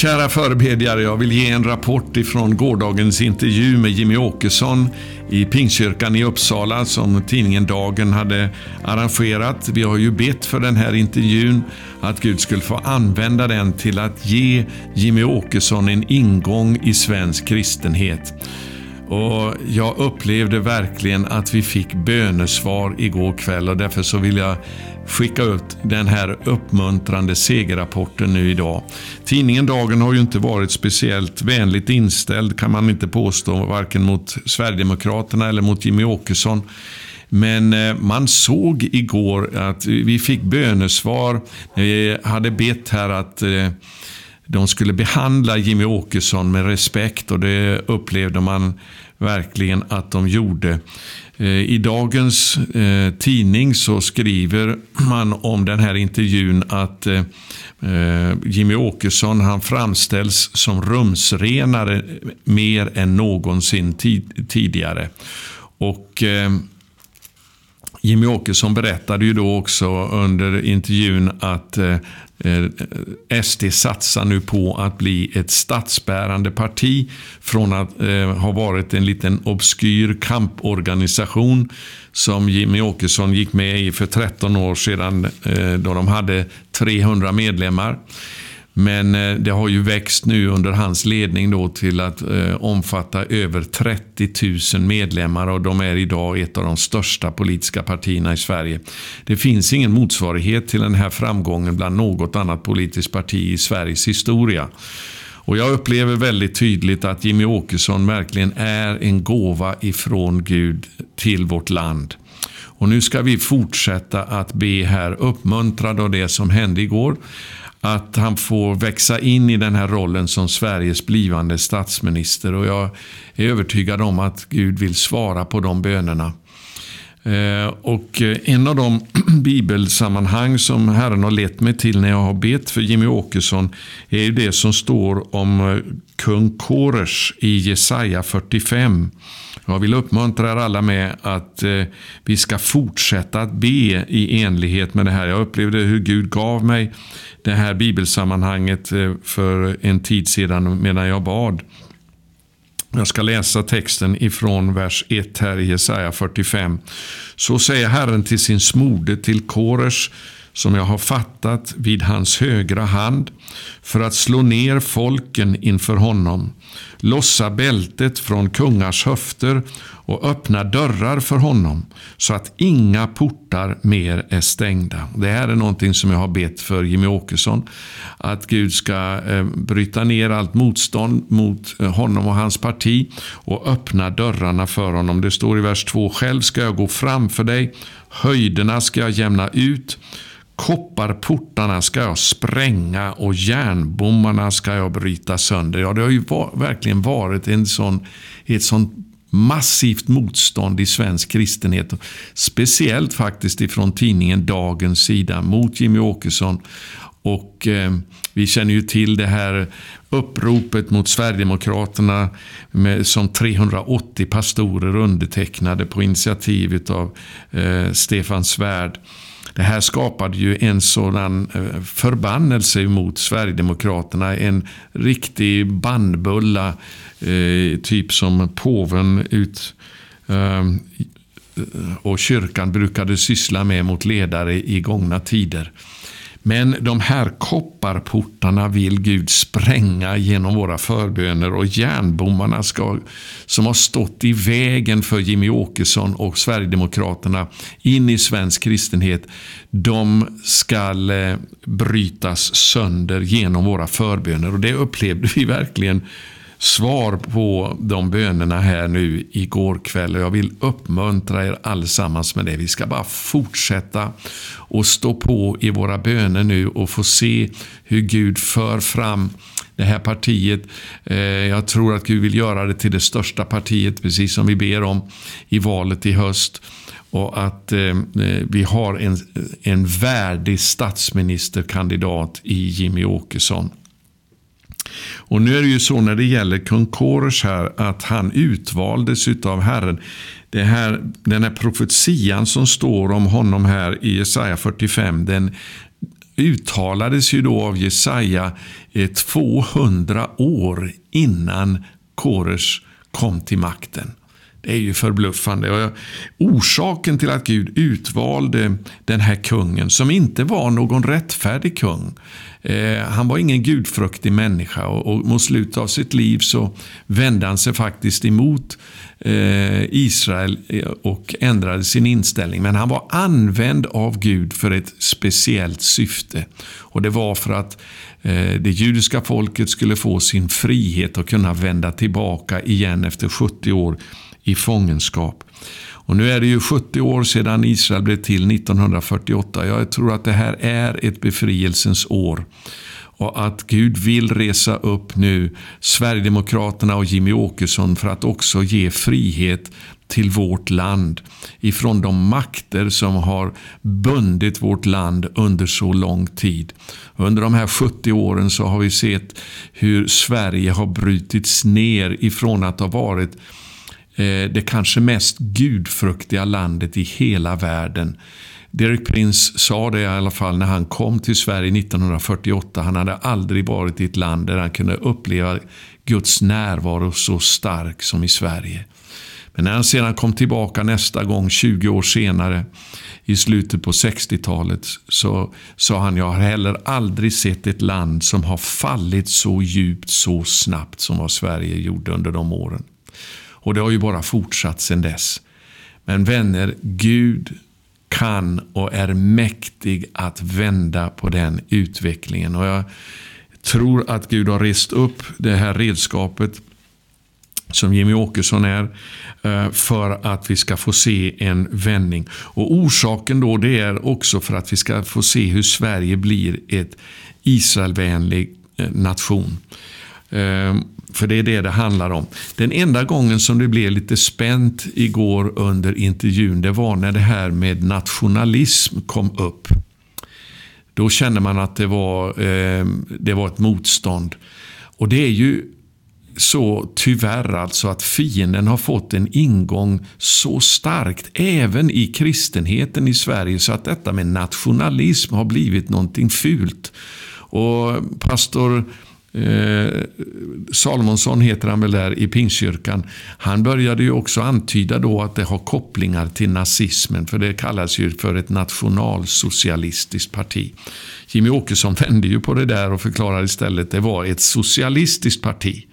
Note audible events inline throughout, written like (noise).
Kära förebedjare, jag vill ge en rapport ifrån gårdagens intervju med Jimmy Åkesson i Pingstkyrkan i Uppsala som tidningen Dagen hade arrangerat. Vi har ju bett för den här intervjun att Gud skulle få använda den till att ge Jimmy Åkesson en ingång i svensk kristenhet. Och Jag upplevde verkligen att vi fick bönesvar igår kväll och därför så vill jag skicka ut den här uppmuntrande segerrapporten nu idag. Tidningen Dagen har ju inte varit speciellt vänligt inställd kan man inte påstå, varken mot Sverigedemokraterna eller mot Jimmy Åkesson. Men eh, man såg igår att vi fick bönesvar. Vi hade bett här att eh, de skulle behandla Jimmy Åkesson med respekt och det upplevde man verkligen att de gjorde. Eh, I dagens eh, tidning så skriver man om den här intervjun att eh, Jimmy Åkesson han framställs som rumsrenare mer än någonsin tidigare. Och Jimmy Åkesson berättade ju då också under intervjun att Eh, eh, SD satsar nu på att bli ett statsbärande parti från att eh, ha varit en liten obskyr kamporganisation som Jimmy Åkesson gick med i för 13 år sedan eh, då de hade 300 medlemmar. Men eh, det har ju växt nu under hans ledning då till att eh, omfatta över 30 000 medlemmar och de är idag ett av de största politiska partierna i Sverige. Det finns ingen motsvarighet till den här framgången bland något annat politiskt parti i Sveriges historia. Och Jag upplever väldigt tydligt att Jimmy Åkesson verkligen är en gåva ifrån Gud till vårt land. Och Nu ska vi fortsätta att be här, uppmuntrade av det som hände igår att han får växa in i den här rollen som Sveriges blivande statsminister. Och jag är övertygad om att Gud vill svara på de bönerna. Eh, och eh, en av de (clears throat) bibelsammanhang som Herren har lett mig till när jag har bett för Jimmy Åkesson är det som står om eh, kung Kores i Jesaja 45. Jag vill uppmuntra er alla med att vi ska fortsätta att be i enlighet med det här. Jag upplevde hur Gud gav mig det här bibelsammanhanget för en tid sedan medan jag bad. Jag ska läsa texten ifrån vers 1 här i Jesaja 45. Så säger Herren till sin smorde, till Kores, som jag har fattat vid hans högra hand för att slå ner folken inför honom, lossa bältet från kungars höfter och öppna dörrar för honom så att inga portar mer är stängda. Det här är någonting som jag har bett för Jimmy Åkesson. Att Gud ska eh, bryta ner allt motstånd mot eh, honom och hans parti och öppna dörrarna för honom. Det står i vers 2. Själv ska jag gå framför dig, höjderna ska jag jämna ut Kopparportarna ska jag spränga och järnbommarna ska jag bryta sönder. Ja, det har ju var, verkligen varit en sån, ett sånt massivt motstånd i svensk kristenhet. Speciellt faktiskt ifrån tidningen Dagens sida mot Jimmy Åkesson. Och eh, Vi känner ju till det här uppropet mot Sverigedemokraterna med, som 380 pastorer undertecknade på initiativ av eh, Stefan Svärd. Det här skapade ju en sådan eh, förbannelse mot Sverigedemokraterna. En riktig bandbulla, eh, typ som påven ut ehm, eh, och kyrkan brukade syssla med mot ledare i gångna tider. Men de här kopparportarna vill Gud spränga genom våra förböner och järnbommarna ska, som har stått i vägen för Jimmy Åkesson och Sverigedemokraterna in i svensk kristenhet, de ska eh, brytas sönder genom våra förböner. Och det upplevde vi verkligen svar på de bönerna här nu igår kväll. Och jag vill uppmuntra er allesammans med det. Vi ska bara fortsätta och stå på i våra böner nu och få se hur Gud för fram det här partiet. Eh, jag tror att Gud vill göra det till det största partiet, precis som vi ber om i valet i höst och att eh, eh, vi har en, en värdig statsministerkandidat i Jimmy Åkesson. Och nu är det ju så när det gäller kung Kores här att han utvaldes av Herren. Det här, den här profetian som står om honom här i Jesaja 45 den uttalades ju då av Jesaja eh, 200 år innan Kores kom till makten. Det är ju förbluffande. Orsaken till att Gud utvalde den här kungen, som inte var någon rättfärdig kung. Eh, han var ingen gudfruktig människa och, mot slutet av sitt liv så vände han sig faktiskt emot eh, Israel eh, och ändrade sin inställning. Men han var använd av Gud för ett speciellt syfte. Och Det var för att eh, det judiska folket skulle få sin frihet och kunna vända tillbaka igen efter 70 år i fångenskap. Och nu är det ju 70 år sedan Israel blev till 1948. Jag tror att det här är ett befrielsens år. Och att Gud vill resa upp nu Sverigedemokraterna och Jimmy Åkesson för att också ge frihet till vårt land ifrån de makter som har bundit vårt land under så lång tid. Under de här 70 åren så har vi sett hur Sverige har brutits ner ifrån att ha varit Eh, det kanske mest gudfruktiga landet i hela världen. Derek Prince sa det i alla fall när han kom till Sverige 1948. Han hade aldrig varit i ett land där han kunde uppleva Guds närvaro så stark som i Sverige. Men när han sedan kom tillbaka nästa gång, 20 år senare, i slutet på 60-talet, så sa han, jag har heller aldrig sett ett land som har fallit så djupt, så snabbt som vad Sverige gjorde under de åren. Och det har ju bara fortsatt sedan dess. Men vänner, Gud kan och är mäktig att vända på den utvecklingen. Och jag tror att Gud har rest upp det här redskapet som Jimmy Åkesson är, eh, för att vi ska få se en vändning. Och Orsaken då det är också för att vi ska få se hur Sverige blir ett Israelvänlig eh, nation. Eh, för det är det det handlar om. Den enda gången som det blev lite spänt igår under intervjun, det var när det här med nationalism kom upp. Då kände man att det var, eh, det var ett motstånd. Och det är ju så tyvärr alltså att fienden har fått en ingång så starkt, även i kristenheten i Sverige, så att detta med nationalism har blivit någonting fult. Och pastor Eh, Salomonsson heter han väl där i Pingstkyrkan. Han började ju också antyda då att det har kopplingar till nazismen, för det kallas ju för ett nationalsocialistiskt parti. Jimmy Åkesson vände ju på det där och förklarade istället att det var ett socialistiskt parti.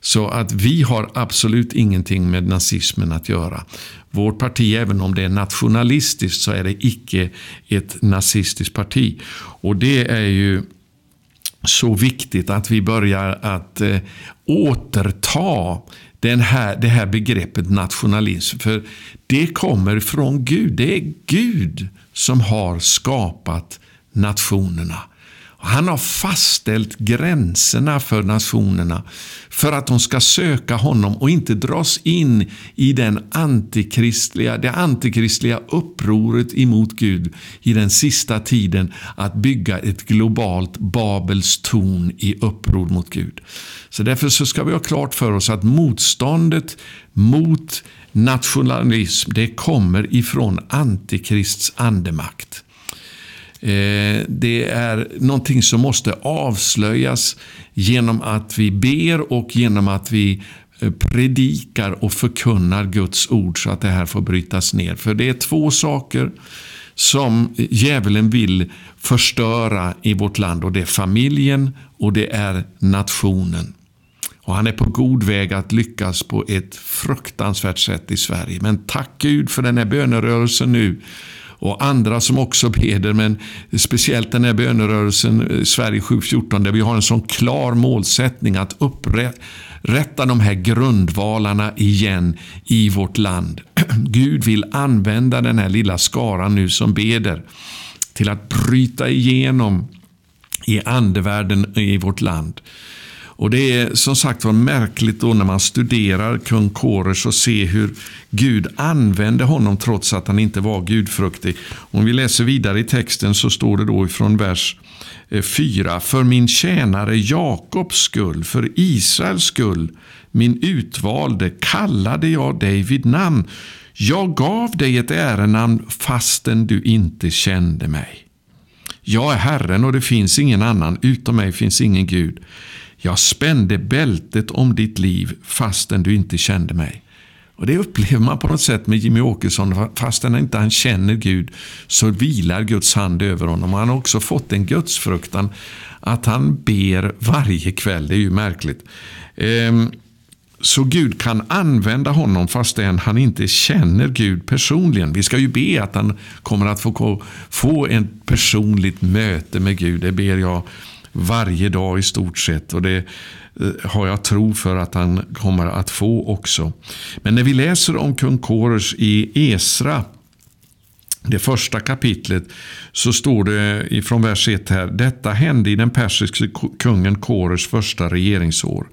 Så att vi har absolut ingenting med nazismen att göra. Vårt parti, även om det är nationalistiskt, så är det icke ett nazistiskt parti. Och det är ju så viktigt att vi börjar att eh, återta den här, det här begreppet nationalism. För det kommer från Gud. Det är Gud som har skapat nationerna. Han har fastställt gränserna för nationerna för att de ska söka honom och inte dras in i den antikristliga, det antikristliga upproret emot Gud i den sista tiden att bygga ett globalt Babels torn i uppror mot Gud. Så därför så ska vi ha klart för oss att motståndet mot nationalism det kommer ifrån antikrists andemakt. Eh, det är någonting som måste avslöjas genom att vi ber och genom att vi eh, predikar och förkunnar Guds ord så att det här får brytas ner. För det är två saker som djävulen vill förstöra i vårt land och det är familjen och det är nationen. Och Han är på god väg att lyckas på ett fruktansvärt sätt i Sverige. Men tack Gud för den här bönerörelsen nu och andra som också beder, men speciellt den här bönerörelsen eh, Sverige 714 där vi har en sån klar målsättning att upprätta de här grundvalarna igen i vårt land. (clears throat) Gud vill använda den här lilla skaran nu som beder till att bryta igenom i andevärlden i vårt land. Och Det är som sagt var märkligt då när man studerar kung Kores och ser hur Gud använde honom trots att han inte var gudfruktig. Om vi läser vidare i texten så står det då ifrån vers eh, 4. För min tjänare Jakobs skull, för Israels skull, min utvalde, kallade jag dig vid namn. Jag gav dig ett ärenamn fastän du inte kände mig. Jag är Herren och det finns ingen annan. Utom mig finns ingen Gud. Jag spände bältet om ditt liv fastän du inte kände mig. Och Det upplever man på något sätt med Jimmy Åkesson. Fastän inte han känner Gud så vilar Guds hand över honom. Han har också fått en gudsfruktan att han ber varje kväll. Det är ju märkligt. Ehm, så Gud kan använda honom fastän han inte känner Gud personligen. Vi ska ju be att han kommer att få, få ett personligt möte med Gud. Det ber jag varje dag i stort sett. Och det eh, har jag tro för att han kommer att få också. Men när vi läser om kung Kores i Esra det första kapitlet så står det ifrån vers 1 här. Detta hände i den persiske kungen Kores första regeringsår.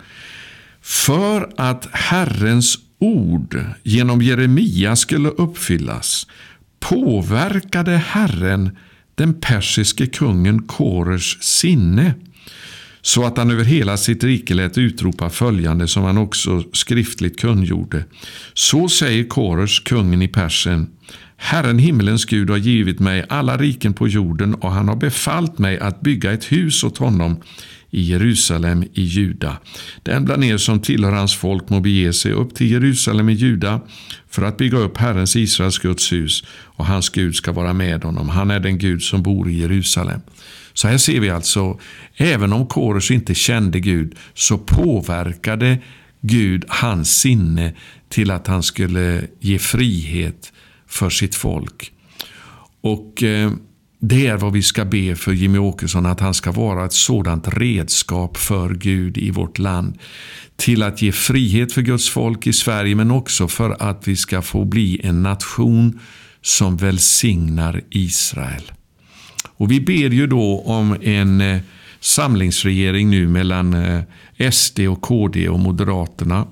För att Herrens ord genom Jeremia skulle uppfyllas påverkade Herren den persiske kungen Kores sinne så att han över hela sitt rike lät utropa följande som han också skriftligt kungjorde. Så säger Kores, kungen i Persien. Herren himmelens Gud har givit mig alla riken på jorden och han har befallt mig att bygga ett hus åt honom i Jerusalem i Juda. Den bland er som tillhör hans folk må bege sig upp till Jerusalem i Juda för att bygga upp Herrens Israels Guds hus och hans Gud ska vara med honom. Han är den Gud som bor i Jerusalem. Så här ser vi alltså, även om Kores inte kände Gud så påverkade Gud hans sinne till att han skulle ge frihet för sitt folk. Och eh, det är vad vi ska be för Jimmy Åkesson, att han ska vara ett sådant redskap för Gud i vårt land. Till att ge frihet för Guds folk i Sverige, men också för att vi ska få bli en nation som välsignar Israel. Och Vi ber ju då om en eh, samlingsregering nu mellan eh, SD och KD och Moderaterna.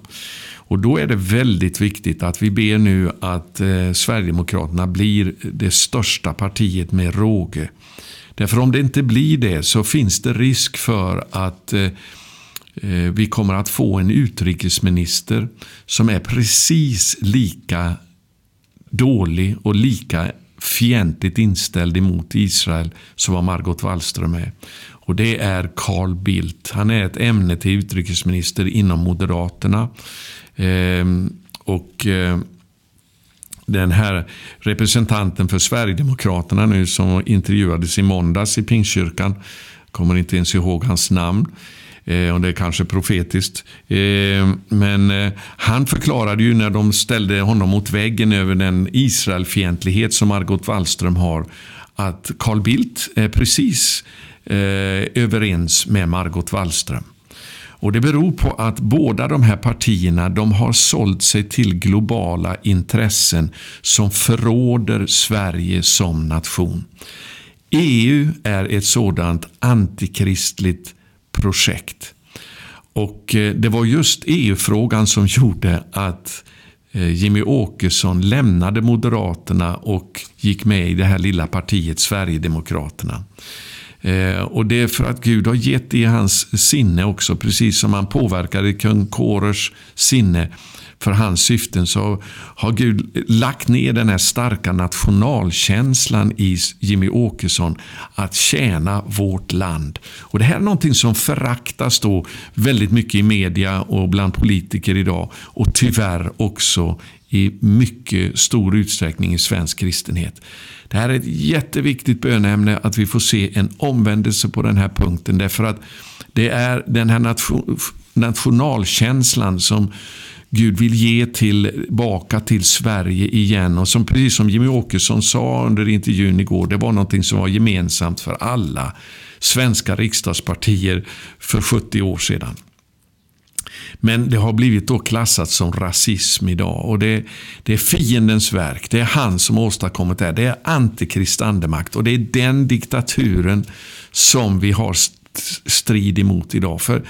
Och Då är det väldigt viktigt att vi ber nu att eh, Sverigedemokraterna blir det största partiet med råge. Därför om det inte blir det så finns det risk för att eh, eh, vi kommer att få en utrikesminister som är precis lika dålig och lika fientligt inställd emot Israel som vad Margot Wallström är. Och Det är Carl Bildt. Han är ett ämne till utrikesminister inom Moderaterna. Ehm, och eh, den här representanten för Sverigedemokraterna nu som intervjuades i måndags i Pingstkyrkan, kommer inte ens ihåg hans namn. Eh, och det är kanske profetiskt. Ehm, men eh, han förklarade ju när de ställde honom mot väggen över den Israelfientlighet som Margot Wallström har, att Carl Bildt är precis överens med Margot Wallström. Och Det beror på att båda de här partierna de har sålt sig till globala intressen som förråder Sverige som nation. EU är ett sådant antikristligt projekt. Och eh, Det var just EU-frågan som (laughs) gjorde att eh, Jimmy Åkesson lämnade Moderaterna och gick med i det här lilla partiet Sverigedemokraterna. Eh, och det är för att Gud har gett i hans sinne också, precis som han påverkade kung Korers sinne för hans syften så har Gud lagt ner den här starka nationalkänslan i Jimmy Åkesson att tjäna vårt land. Och Det här är någonting som föraktas då väldigt mycket i media och bland politiker idag och tyvärr också i mycket stor utsträckning i svensk kristenhet. Det här är ett jätteviktigt bönämne att vi får se en omvändelse på den här punkten. Därför att det är den här nationalkänslan som Gud vill ge tillbaka till Sverige igen. Och som precis som Jimmy Åkesson sa under intervjun igår, det var någonting som var gemensamt för alla svenska riksdagspartier för 70 år sedan. Men det har blivit då klassat som rasism idag. Och det, det är fiendens verk. Det är han som åstadkommit det. Det är antikrist andemakt. Och det är den diktaturen som vi har strid emot idag. För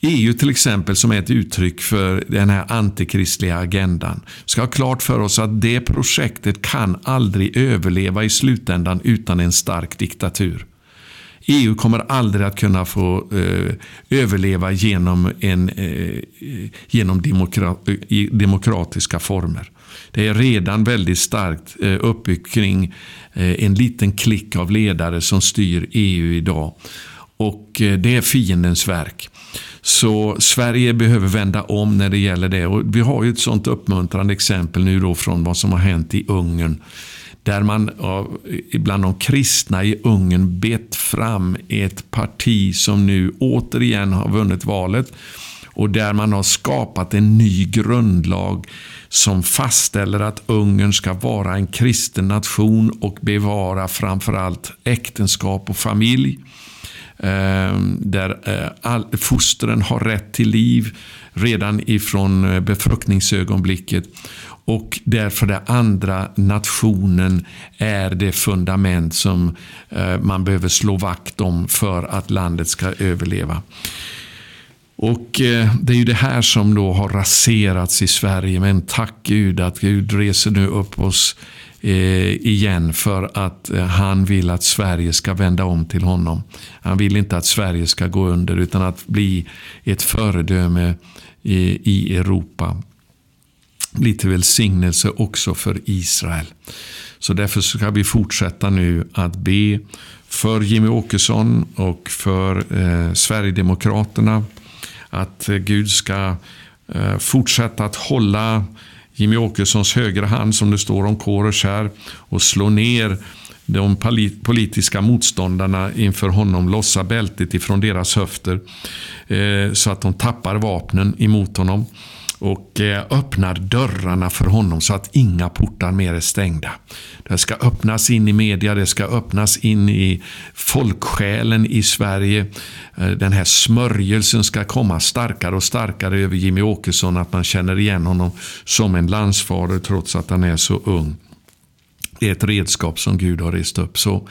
EU till exempel som är ett uttryck för den här antikristliga agendan. ska ha klart för oss att det projektet kan aldrig överleva i slutändan utan en stark diktatur. EU kommer aldrig att kunna få eh, överleva genom, en, eh, genom demokra demokratiska former. Det är redan väldigt starkt eh, uppbyggt kring eh, en liten klick av ledare som styr EU idag. Och eh, det är fiendens verk. Så Sverige behöver vända om när det gäller det. Och vi har ju ett sånt uppmuntrande exempel nu då från vad som har hänt i Ungern. Där man bland de kristna i Ungern bett fram ett parti som nu återigen har vunnit valet. Och där man har skapat en ny grundlag som fastställer att Ungern ska vara en kristen nation och bevara framförallt äktenskap och familj. Eh, där eh, fostren har rätt till liv redan ifrån eh, befruktningsögonblicket. Och därför det andra nationen är det fundament som eh, man behöver slå vakt om för att landet ska överleva. Och eh, Det är ju det här som då har raserats i Sverige. Men tack Gud att Gud reser nu upp oss eh, igen för att han vill att Sverige ska vända om till honom. Han vill inte att Sverige ska gå under utan att bli ett föredöme i Europa. Lite välsignelse också för Israel. Så därför ska vi fortsätta nu att be för Jimmy Åkesson och för eh, Sverigedemokraterna. Att eh, Gud ska eh, fortsätta att hålla Jimmy Åkessons högra hand som det står om Korosh här och slå ner de politiska motståndarna inför honom, lossa bältet ifrån deras höfter eh, så att de tappar vapnen emot honom och eh, öppnar dörrarna för honom så att inga portar mer är stängda. Det ska öppnas in i media, det ska öppnas in i folksjälen i Sverige. Eh, den här smörjelsen ska komma starkare och starkare över Jimmy Åkesson, att man känner igen honom som en landsfader trots att han är så ung. Det är ett redskap som Gud har rest upp. Så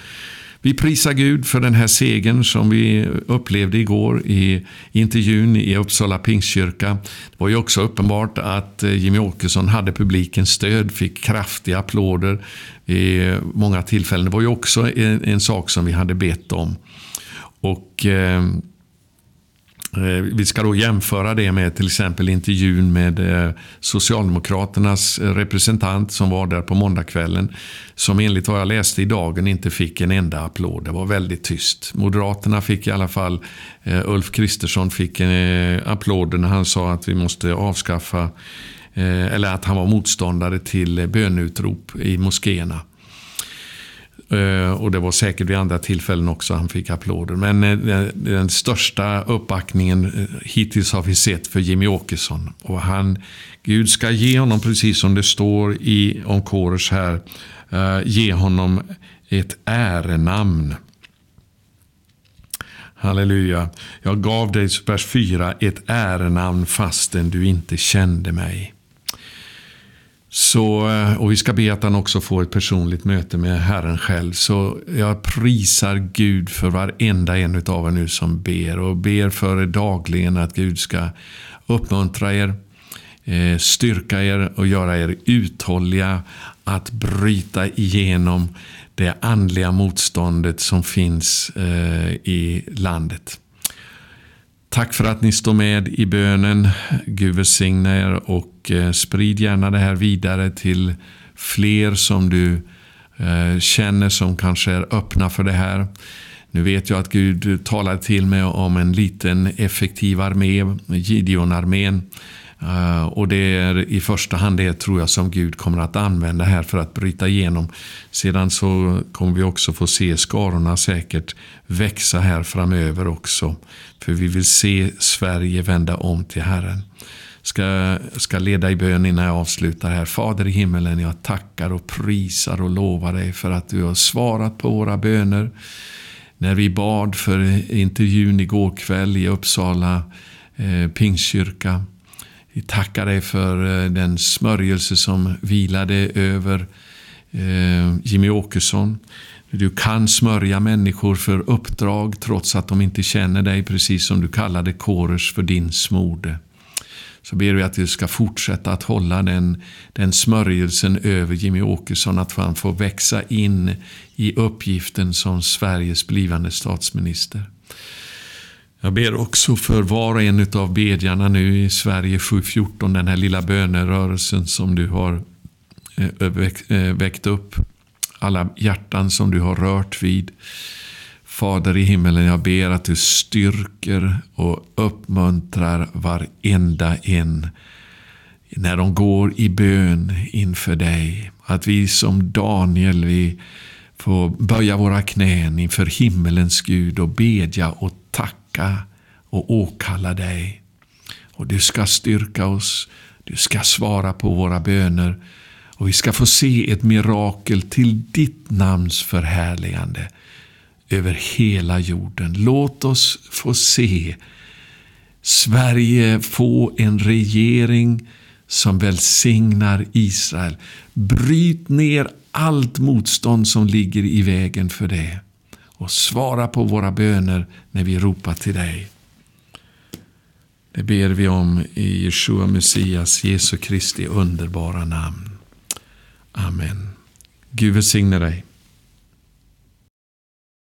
vi prisar Gud för den här segern som vi upplevde igår i intervjun i Uppsala Pingstkyrka. Det var ju också uppenbart att eh, Jimmy Åkesson hade publikens stöd, fick kraftiga applåder i många tillfällen. Det var ju också en, en sak som vi hade bett om. Och... Eh, Eh, vi ska då jämföra det med till exempel intervjun med eh, Socialdemokraternas representant som var där på måndagskvällen. Som enligt vad jag läste i Dagen inte fick en enda applåd. Det var väldigt tyst. Moderaterna fick i alla fall, eh, Ulf Kristersson fick applåder när han sa att vi måste avskaffa, eller att han var motståndare till bönutrop i moskéerna. Eh, och det var säkert vid andra tillfällen också han fick applåder. Men eh, den största uppbackningen eh, hittills har vi sett för Jimmy Åkesson. Och han, Gud ska ge honom, precis som det står i om Kårers här, ge honom ett ärenamn. Halleluja. Jag gav dig, vers 4, ett ärenamn fastän du inte kände mig. Så, eh, och vi ska be att han också får ett personligt möte med Herren själv. Så jag prisar Gud för varenda en av er nu som ber. Och ber för er dagligen att Gud ska uppmuntra er, eh, styrka er och göra er uthålliga att bryta igenom det andliga motståndet som finns eh, i landet. Tack för att ni står med i bönen. Gud välsigne er och eh, sprid gärna det här vidare till fler som du eh, känner som kanske är öppna för det här. Nu vet jag att Gud talade till mig om en liten effektiv armé, Gideonarmén. Eh, och det är i första hand det tror jag som Gud kommer att använda här för att bryta igenom. Sedan så kommer vi också få se skarorna säkert växa här framöver också. För vi vill se Sverige vända om till Herren. Ska, ska leda i bön innan jag avslutar här. Fader i himmelen, jag tackar och prisar och lovar dig för att du har svarat på våra böner. När vi bad för intervjun igår kväll i Uppsala eh, Pingstkyrka vi tackar dig för eh, den smörjelse som vilade över eh, Jimmy Åkesson. Du kan smörja människor för uppdrag trots att de inte känner dig, precis som du kallade Kores för din smorde. Så ber vi att du ska fortsätta att hålla den, den smörjelsen över Jimmy Åkesson, att han får växa in i uppgiften som Sveriges blivande statsminister. Jag ber också för var och en av bedjarna nu i Sverige 714, den här lilla bönerörelsen som du har eh, eh, väckt upp. Alla hjärtan som du har rört vid. Fader i himmelen, jag ber att du styrker och uppmuntrar varenda en när de går i bön inför dig. Att vi som Daniel, vi får böja våra knän inför himmelens Gud och bedja och tacka och åkalla dig. Och du ska styrka oss, du ska svara på våra böner och vi ska få se ett mirakel till ditt namns förhärligande över hela jorden. Låt oss få se Sverige få en regering som välsignar Israel. Bryt ner allt motstånd som ligger i vägen för det och svara på våra böner när vi ropar till dig. Det ber vi om i Jeshua Messias, Jesu Kristi underbara namn. Amen. Gud välsigne dig.